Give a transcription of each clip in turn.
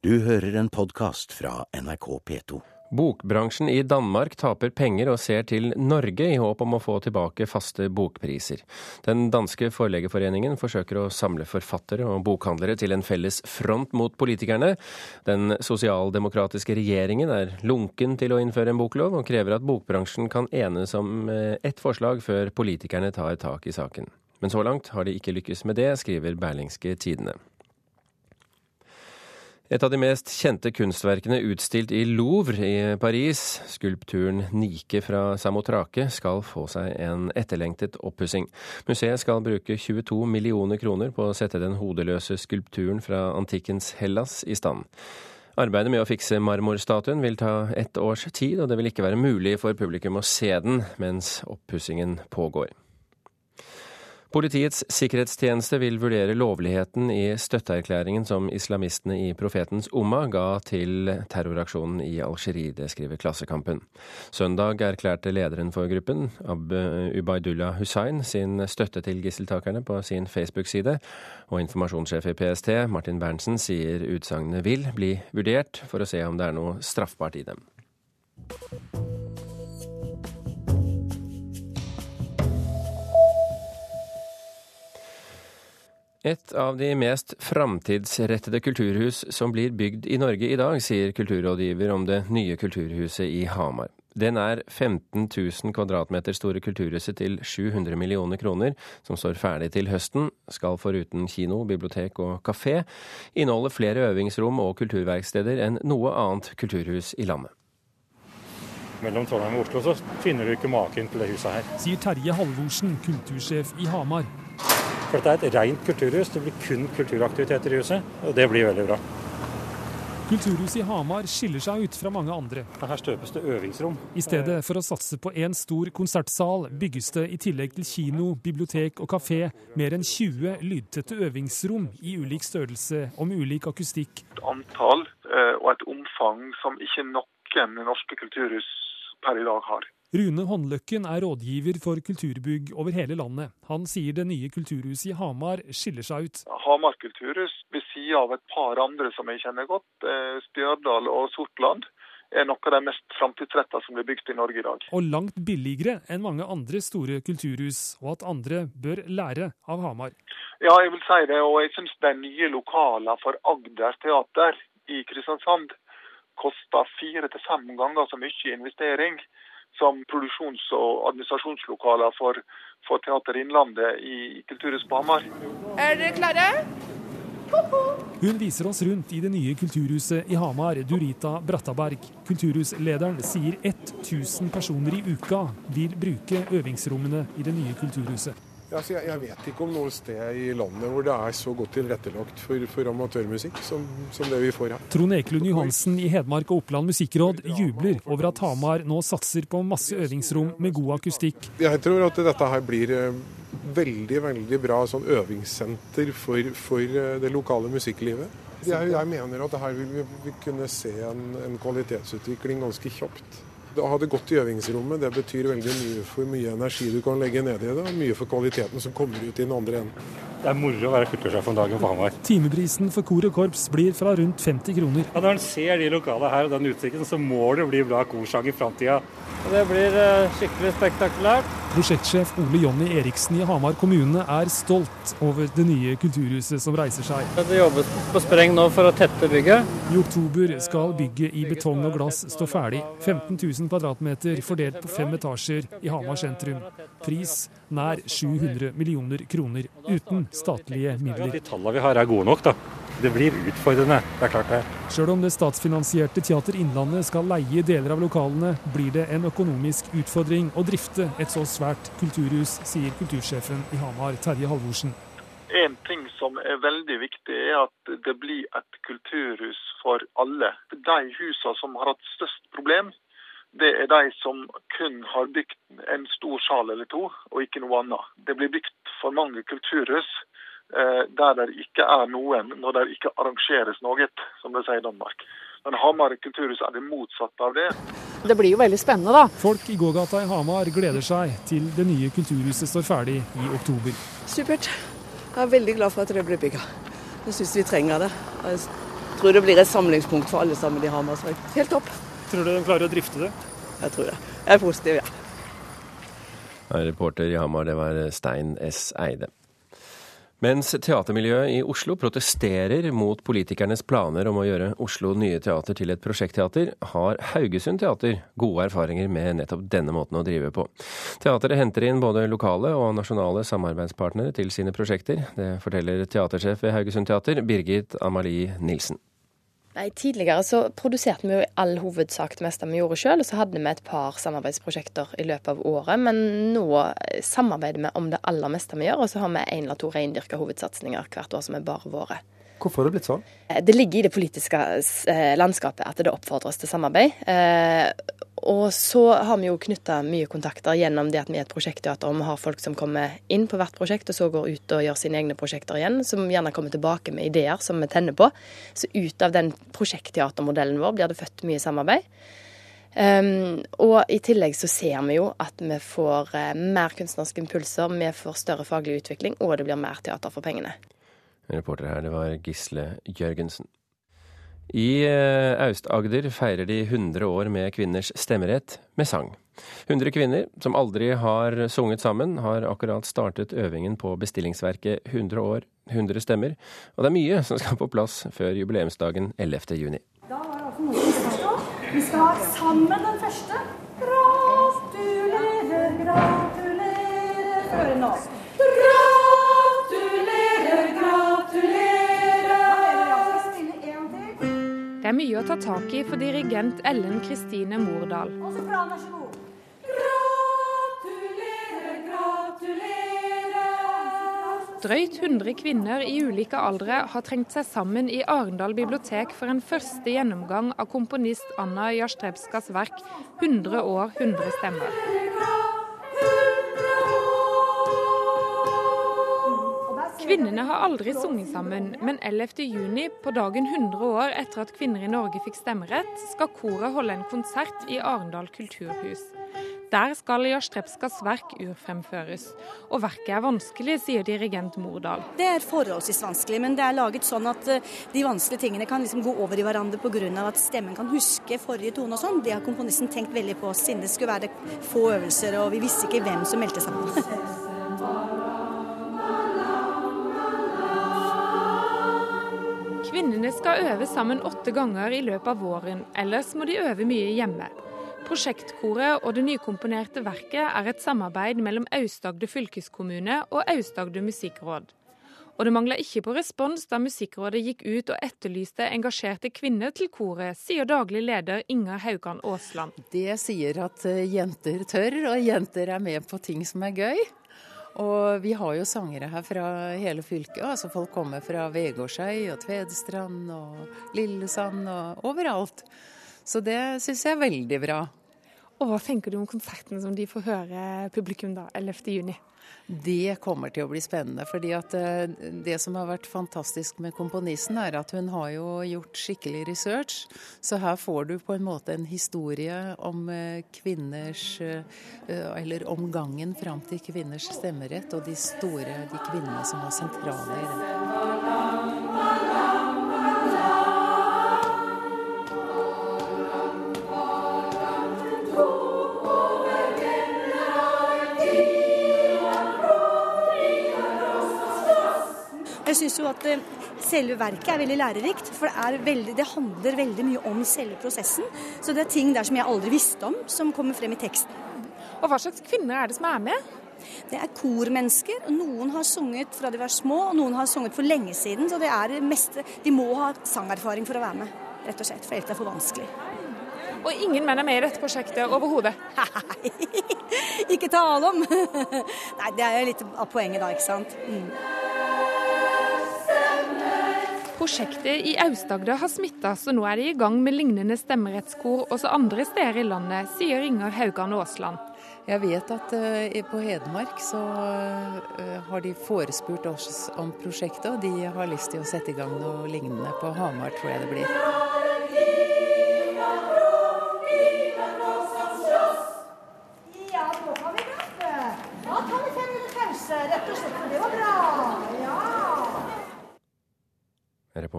Du hører en podkast fra NRK P2. Bokbransjen i Danmark taper penger og ser til Norge i håp om å få tilbake faste bokpriser. Den danske forleggerforeningen forsøker å samle forfattere og bokhandlere til en felles front mot politikerne. Den sosialdemokratiske regjeringen er lunken til å innføre en boklov, og krever at bokbransjen kan enes om eh, ett forslag før politikerne tar tak i saken. Men så langt har de ikke lykkes med det, skriver Berlingske Tidende. Et av de mest kjente kunstverkene utstilt i Louvre i Paris, skulpturen Nike fra Samotrake, skal få seg en etterlengtet oppussing. Museet skal bruke 22 millioner kroner på å sette den hodeløse skulpturen fra antikkens Hellas i stand. Arbeidet med å fikse marmorstatuen vil ta ett års tid, og det vil ikke være mulig for publikum å se den mens oppussingen pågår. Politiets sikkerhetstjeneste vil vurdere lovligheten i støtteerklæringen som islamistene i Profetens Umma ga til terroraksjonen i Algerie. Det skriver Klassekampen. Søndag erklærte lederen for gruppen, Ab Ubaydullah Hussain, sin støtte til gisseltakerne på sin Facebook-side. Og informasjonssjef i PST, Martin Berntsen, sier utsagnene vil bli vurdert for å se om det er noe straffbart i dem. Et av de mest framtidsrettede kulturhus som blir bygd i Norge i dag, sier kulturrådgiver om det nye kulturhuset i Hamar. Den er 15 000 kvadratmeter store kulturhuset til 700 millioner kroner, som står ferdig til høsten, skal foruten kino, bibliotek og kafé inneholde flere øvingsrom og kulturverksteder enn noe annet kulturhus i landet. Mellom Trondheim og Oslo så finner du ikke maken til det huset her. Sier Terje Halvorsen, kultursjef i Hamar. For dette er et rent kulturhus. Det blir kun kulturaktiviteter i huset, og det blir veldig bra. Kulturhuset i Hamar skiller seg ut fra mange andre. Her støpes det øvingsrom. I stedet for å satse på én stor konsertsal, bygges det i tillegg til kino, bibliotek og kafé mer enn 20 lydtette øvingsrom i ulik størrelse og med ulik akustikk. Et antall eh, og et omfang som ikke noen norske kulturhus per i dag har. Rune Håndløkken er rådgiver for kulturbygg over hele landet. Han sier det nye kulturhuset i Hamar skiller seg ut. Hamar kulturhus, ved siden av et par andre som jeg kjenner godt, eh, Stjørdal og Sortland, er noe av de mest framtidsretta som blir bygd i Norge i dag. Og langt billigere enn mange andre store kulturhus, og at andre bør lære av Hamar. Ja, jeg vil si det, og jeg syns de nye lokalene for Agder teater i Kristiansand koster fire til fem ganger så mye investering som produksjons- og administrasjonslokaler for, for Teater Innlandet i Kulturhuset på Hamar. Er dere klare? Hun viser oss rundt i det nye kulturhuset i Hamar, Durita Brattaberg. Kulturhuslederen sier 1000 personer i uka vil bruke øvingsrommene i det nye kulturhuset. Altså, jeg, jeg, vet ikke om noe sted i landet hvor det er så godt tilrettelagt for, for amatørmusikk som, som, det vi får her. Trond Ekelund Johansen i Hedmark og Oppland musikkråd jubler over at Hamar nå satser på masse øvingsrom med god akustikk. Jeg tror at dette her blir eh, veldig veldig bra sånn øvingssenter for, for eh, det lokale musikklivet. Jeg, jeg mener at her vil vi, vi kunne se en, en kvalitetsutvikling ganske kjapt. Å ha det godt i øvingsrommet det betyr veldig mye for mye energi du kan legge ned i det, og mye for kvaliteten som kommer ut i den andre enden. Det er moro å være kultursjef om dagen på Hamar. Timeprisen for kor og korps blir fra rundt 50 kroner. Ja, når en ser de lokale her og den utsikten, så må det bli bra korsang i framtida. Det blir eh, skikkelig spektakulært. Prosjektsjef Ole Jonny Eriksen i Hamar kommune er stolt over det nye kulturhuset som reiser seg. Det jobbes på spreng nå for å tette bygget. I oktober skal bygget i betong og glass stå ferdig. 15 000 kvadratmeter fordelt på fem etasjer i Hamar sentrum. Pris nær 700 millioner kroner, uten statlige midler. De tallene vi har er gode nok, da. Det blir utfordrende, det er klart det. Sjøl om det statsfinansierte Teater Innlandet skal leie deler av lokalene, blir det en økonomisk utfordring å drifte et så svært kulturhus, sier kultursjefen i Hamar, Terje Halvorsen. En ting som er veldig viktig, er at det blir et kulturhus for alle. De husene som har hatt størst problem, det er de som kun har bygd en stor sal eller to, og ikke noe annet. Det blir bygd for mange kulturhus eh, der det ikke er noen når det ikke arrangeres noe, som de sier i Danmark. Men Hamar kulturhus er det motsatte av det. Det blir jo veldig spennende, da. Folk i gågata i Hamar gleder seg til det nye kulturhuset står ferdig i oktober. Supert. Jeg er veldig glad for at det blir bygga. Jeg syns vi trenger det. Jeg tror det blir et samlingspunkt for alle sammen i Hamar. Helt topp. Tror du de klarer å drifte det? Jeg tror det. Jeg er positiv, ja. Reporter i Hamar, det var Stein S. Eide. Mens teatermiljøet i Oslo protesterer mot politikernes planer om å gjøre Oslo Nye Teater til et prosjektteater, har Haugesund Teater gode erfaringer med nettopp denne måten å drive på. Teateret henter inn både lokale og nasjonale samarbeidspartnere til sine prosjekter. Det forteller teatersjef ved Haugesund Teater, Birgit Amalie Nilsen. Nei, Tidligere så produserte vi jo i all hovedsak det meste vi gjorde sjøl, og så hadde vi et par samarbeidsprosjekter i løpet av året. Men nå samarbeider vi om det aller meste vi gjør, og så har vi én eller to reindyrka hovedsatsinger hvert år som er bare våre. Hvorfor har det blitt sånn? Det ligger i det politiske eh, landskapet at det oppfordres til samarbeid. Eh, og så har vi jo knytta mye kontakter gjennom det at vi er et prosjektteater. Vi har folk som kommer inn på hvert prosjekt, og så går ut og gjør sine egne prosjekter igjen. Som gjerne kommer tilbake med ideer som vi tenner på. Så ut av den prosjektteatermodellen vår blir det født mye samarbeid. Um, og i tillegg så ser vi jo at vi får uh, mer kunstneriske impulser, vi får større faglig utvikling, og det blir mer teater for pengene. Reporter her, det var Gisle Jørgensen. I eh, Aust-Agder feirer de 100 år med kvinners stemmerett med sang. 100 kvinner som aldri har sunget sammen, har akkurat startet øvingen på bestillingsverket 100 år, 100 stemmer. Og det er mye som skal på plass før jubileumsdagen 11. juni. Da var altså noe vi skal stå. Vi skal ha sammen den første. Gratulerer, gratulerer. Hør nå. Det er mye å ta tak i for dirigent Ellen Kristine Mordal. Drøyt 100 kvinner i ulike aldre har trengt seg sammen i Arendal bibliotek for en første gjennomgang av komponist Anna Jastrebskas verk 100 år, 100 stemmer. Kvinnene har aldri sunget sammen, men 11.6, på dagen 100 år etter at kvinner i Norge fikk stemmerett, skal koret holde en konsert i Arendal kulturhus. Der skal Jastrepskas verk urfremføres. Og verket er vanskelig, sier dirigent Mordal. Det er forholdsvis vanskelig, men det er laget sånn at eh, de vanskelige tingene kan liksom gå over i hverandre pga. at stemmen kan huske forrige tone og sånn. Det har komponisten tenkt veldig på siden det skulle være få øvelser, og vi visste ikke hvem som meldte seg på. Kvinnene skal øve sammen åtte ganger i løpet av våren, ellers må de øve mye hjemme. Prosjektkoret og det nykomponerte verket er et samarbeid mellom Aust-Agder fylkeskommune og Aust-Agder musikkråd. Og det mangla ikke på respons da Musikkrådet gikk ut og etterlyste engasjerte kvinner til koret, sier daglig leder Inger Haugan Aasland. Det sier at eh, jenter tør, og jenter er med på ting som er gøy. Og vi har jo sangere her fra hele fylket. altså Folk kommer fra Vegårshei og Tvedestrand og Lillesand og overalt. Så det syns jeg er veldig bra. Og Hva tenker du om konserten som de får høre publikum da, 11.6? Det kommer til å bli spennende. fordi at eh, Det som har vært fantastisk med komponisten, er at hun har jo gjort skikkelig research. Så her får du på en måte en historie om eh, kvinners eh, Eller om gangen fram til kvinners stemmerett, og de store de kvinnene som var sentrale i det. Jeg syns jo at eh, selve verket er veldig lærerikt. For det, veldig, det, handler veldig mye om selve prosessen. Så det er ting der som jeg aldri visste om, som kommer frem i teksten. Og Hva slags kvinner er det som er med? Det er kormennesker. Noen har sunget fra de var små, og noen har sunget for lenge siden. Så det er meste De må ha sangerfaring for å være med, rett og slett. For ellers er det for vanskelig. Og ingen menn er med i dette prosjektet overhodet? Nei, ikke tale om! Nei, det er jo litt av poenget da, ikke sant. Mm. Prosjektet i Aust-Agder har smitta, så nå er de i gang med lignende stemmerettskor også andre steder i landet, sier Inger Haugan Aasland. Jeg vet at uh, på Hedmark så uh, har de forespurt oss om prosjektet, og de har lyst til å sette i gang noe lignende på Hamar, tror jeg det blir.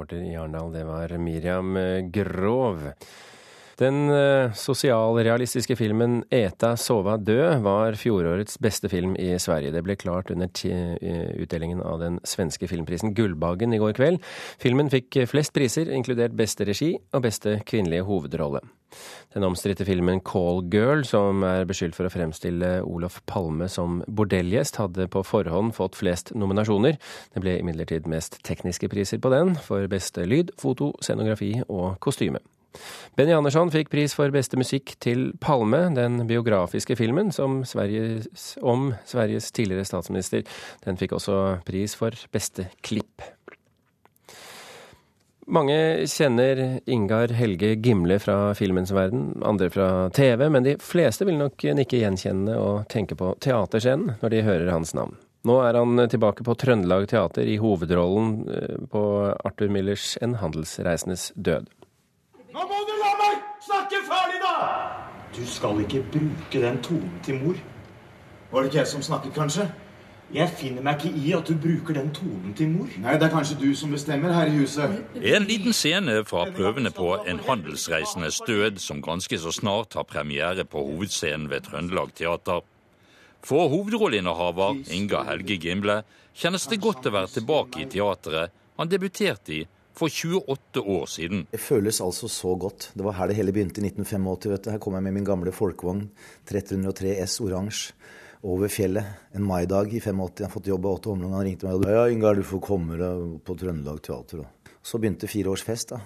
Reporter i Arendal, det var Miriam Grov. Den eh, sosialrealistiske filmen 'Eta sova død' var fjorårets beste film i Sverige. Det ble klart under eh, utdelingen av den svenske filmprisen Gullbagen i går kveld. Filmen fikk flest priser, inkludert beste regi og beste kvinnelige hovedrolle. Den omstridte filmen 'Call Girl', som er beskyldt for å fremstille Olof Palme som bordellgjest, hadde på forhånd fått flest nominasjoner. Det ble imidlertid mest tekniske priser på den, for beste lyd, foto, scenografi og kostyme. Benny Andersson fikk pris for beste musikk til Palme, den biografiske filmen Sveriges, om Sveriges tidligere statsminister. Den fikk også pris for beste klipp. Mange kjenner Ingar Helge Gimle fra filmens verden, andre fra TV, men de fleste vil nok nikke gjenkjennende og tenke på teaterscenen når de hører hans navn. Nå er han tilbake på Trøndelag Teater i hovedrollen eh, på Arthur Millers En handelsreisendes død. Nå må du la meg snakke ferdig, da! Du skal ikke bruke den tonen til mor. Var det ikke jeg som snakket, kanskje? Jeg finner meg ikke i at du bruker den tonen til mor. Nei, det er kanskje du som bestemmer her i huset. En liten scene fra prøvene på En handelsreisendes død, som ganske så snart har premiere på hovedscenen ved Trøndelag Teater. For hovedrolleinnehaver Inga Helge Gimle kjennes det godt å være tilbake i teatret han debuterte i for 28 år siden. Det føles altså så godt. Det var her det hele begynte i 1985. vet du. Her kom jeg med min gamle folkevogn 1303 S oransje over fjellet en maidag i 85. Jeg har fått jobb av Otto Omland. Han ringte meg og sa ja, Ingar, du får komme deg på Trøndelag Teater. Så begynte fire års fest, da.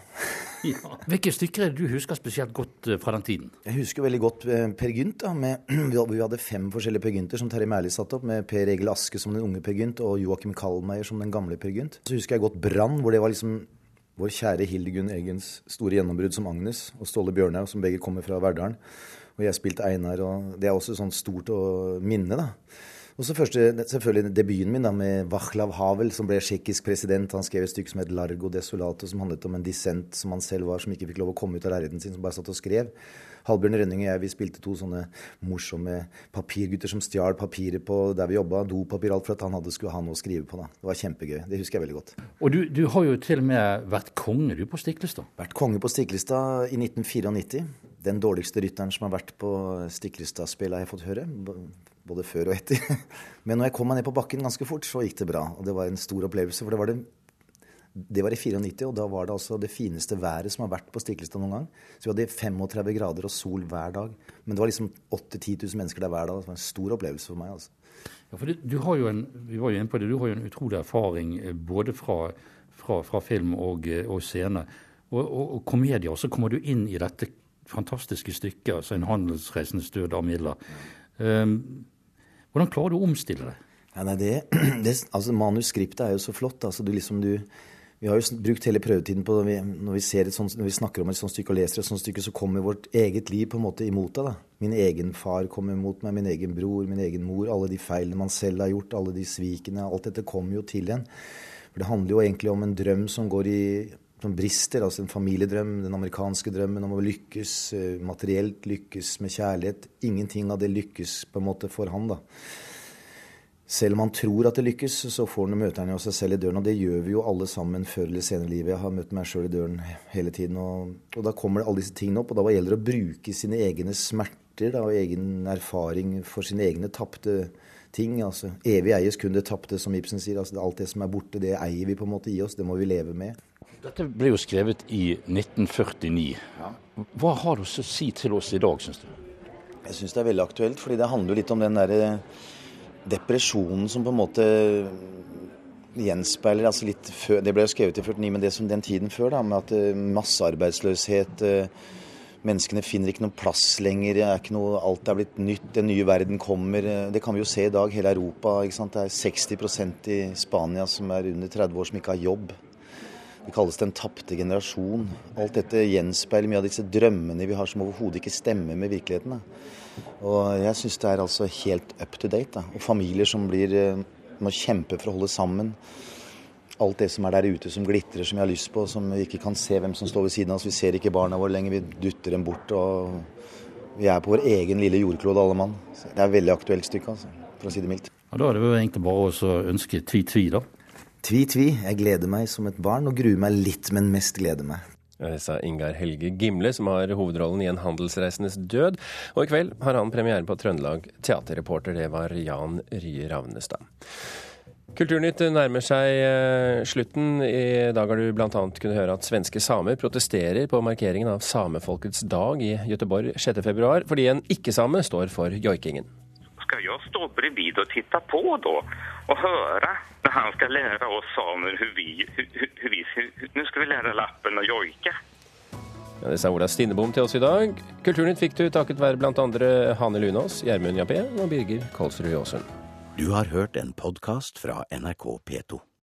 Ja. Hvilke stykker er det du husker spesielt godt eh, fra den tiden? Jeg husker veldig godt eh, Per Gynt. da, med, Vi hadde fem forskjellige Per Gynter som Terje Mærli satte opp, med Per Egil Aske som den unge Per Gynt og Joakim Kallmeier som den gamle Per Gynt. Så husker jeg godt Brann, hvor det var liksom vår kjære Hildegunn Eggens store gjennombrudd som Agnes, og Ståle Bjørnhaug, som begge kommer fra Verdalen. Og jeg spilte Einar, og det er også sånn stort å minne, da. Og så første, selvfølgelig debuten min da, med Vaclav Havel, som ble tsjekkisk president. Han skrev et stykke som het 'Largo Desolato', som handlet om en dissent som han selv var, som ikke fikk lov å komme ut av leiligheten sin, som bare satt og skrev. Halbjørn Rønning og jeg vi spilte to sånne morsomme papirgutter som stjal papiret på der vi jobba. Dopapir alt for at han hadde, skulle ha noe å skrive på. da. Det var kjempegøy. Det husker jeg veldig godt. Og du, du har jo til og med vært konge du på Stiklestad? Vært konge på Stiklestad i 1994. Den dårligste rytteren som har vært på Stiklestad-spillet, har jeg fått høre både før og etter. Men når jeg kom meg ned på bakken ganske fort, så gikk det bra. Og det var en stor opplevelse. For det var, det, det var i 94, og da var det altså det fineste været som har vært på Stiklestad noen gang. Så vi hadde 35 grader og sol hver dag. Men det var liksom 8 10 000 mennesker der hver dag. Det var en stor opplevelse for meg. altså. Ja, for du, du har jo en, vi var jo inne på det, du har jo en utrolig erfaring eh, både fra, fra, fra film og, eh, og scene. Og, og, og komedie. Og så kommer du inn i dette fantastiske stykket, altså 'En handelsreisendes død' av Miller. Um, hvordan klarer du å omstille deg? Ja, nei, det, det, altså Manuskriptet er jo så flott. Altså, du liksom, du, vi har jo brukt hele prøvetiden på når vi, når vi, sånt, når vi snakker om et sånt stykke og leser et sånt stykke, så kommer vårt eget liv på en måte imot deg. da. Min egen far kommer imot meg, min egen bror, min egen mor. Alle de feilene man selv har gjort, alle de svikene. Alt dette kommer jo til en. For det handler jo egentlig om en drøm som går i som brister, altså en familiedrøm, den amerikanske drømmen om å lykkes eh, materielt, lykkes med kjærlighet. Ingenting av det lykkes på en måte for han, da. Selv om han tror at det lykkes, så får han møte han jo seg selv i døren. Og det gjør vi jo alle sammen før eller senere i livet. Jeg har møtt meg sjøl i døren hele tiden. Og, og, da kommer det alle disse tingene opp. Og da gjelder det å bruke sine egne smerter da, og egen erfaring for sine egne tapte ting. Altså, evig eies kun det tapte, som Ibsen sier. Altså, alt det som er borte, det eier vi på en måte i oss. Det må vi leve med. Dette ble jo skrevet i 1949. Hva har du å si til oss i dag, syns du? Jeg syns det er veldig aktuelt, fordi det handler litt om den derre depresjonen som på en måte gjenspeiler altså litt før, Det ble jo skrevet i 49, men det som den tiden før, da, med at eh, massearbeidsløshet eh, Menneskene finner ikke noen plass lenger. Er ikke noe, alt er blitt nytt. Den nye verden kommer. Eh, det kan vi jo se i dag. Hele Europa. Det er 60% i Spania som er under 30 år som ikke har jobb. Det kalles den tapte generasjon. Alt dette gjenspeiler mye av disse drømmene vi har som overhodet ikke stemmer med virkeligheten. Da. Og jeg syns det er altså helt up to date. Da. Og familier som blir, eh, må kjempe for å holde sammen. Alt det som er der ute som glitrer, som vi har lyst på, som vi ikke kan se hvem som står ved siden av oss. Vi ser ikke barna våre lenger, vi dytter dem bort. og Vi er på vår egen lille jordklode alle mann. Det er et veldig aktuelt stykke, altså, for å si det mildt. Ja, Da er det jo egentlig bare å ønske tvi-tvi, da. Tvi-tvi. Jeg gleder meg som et barn og gruer meg litt, men mest gleder meg. Ja, det sa Ingar Helge Gimle, som har hovedrollen i En handelsreisendes død. Og i kveld har han premiere på Trøndelag. Teaterreporter, det var Jan Rye Ravnestad. Kulturnytt nærmer seg eh, slutten. I dag har du bl.a. kunnet høre at svenske samer protesterer på markeringen av samefolkets dag i Göteborg 6.2, fordi en ikke-same står for joikingen. Skal jeg stå bredvid og titta på då og höra når han skal lære oss samer hur vi, vi Nå skal vi lære lappen och jojka. Ja, det sa Ola Stinnebom til oss i dag. Kulturnytt fikk du takket være bl.a. Hane Lunås, Gjermund Jappé og Birger Kolsrud Aasund. Du har hørt en podkast fra NRK P2.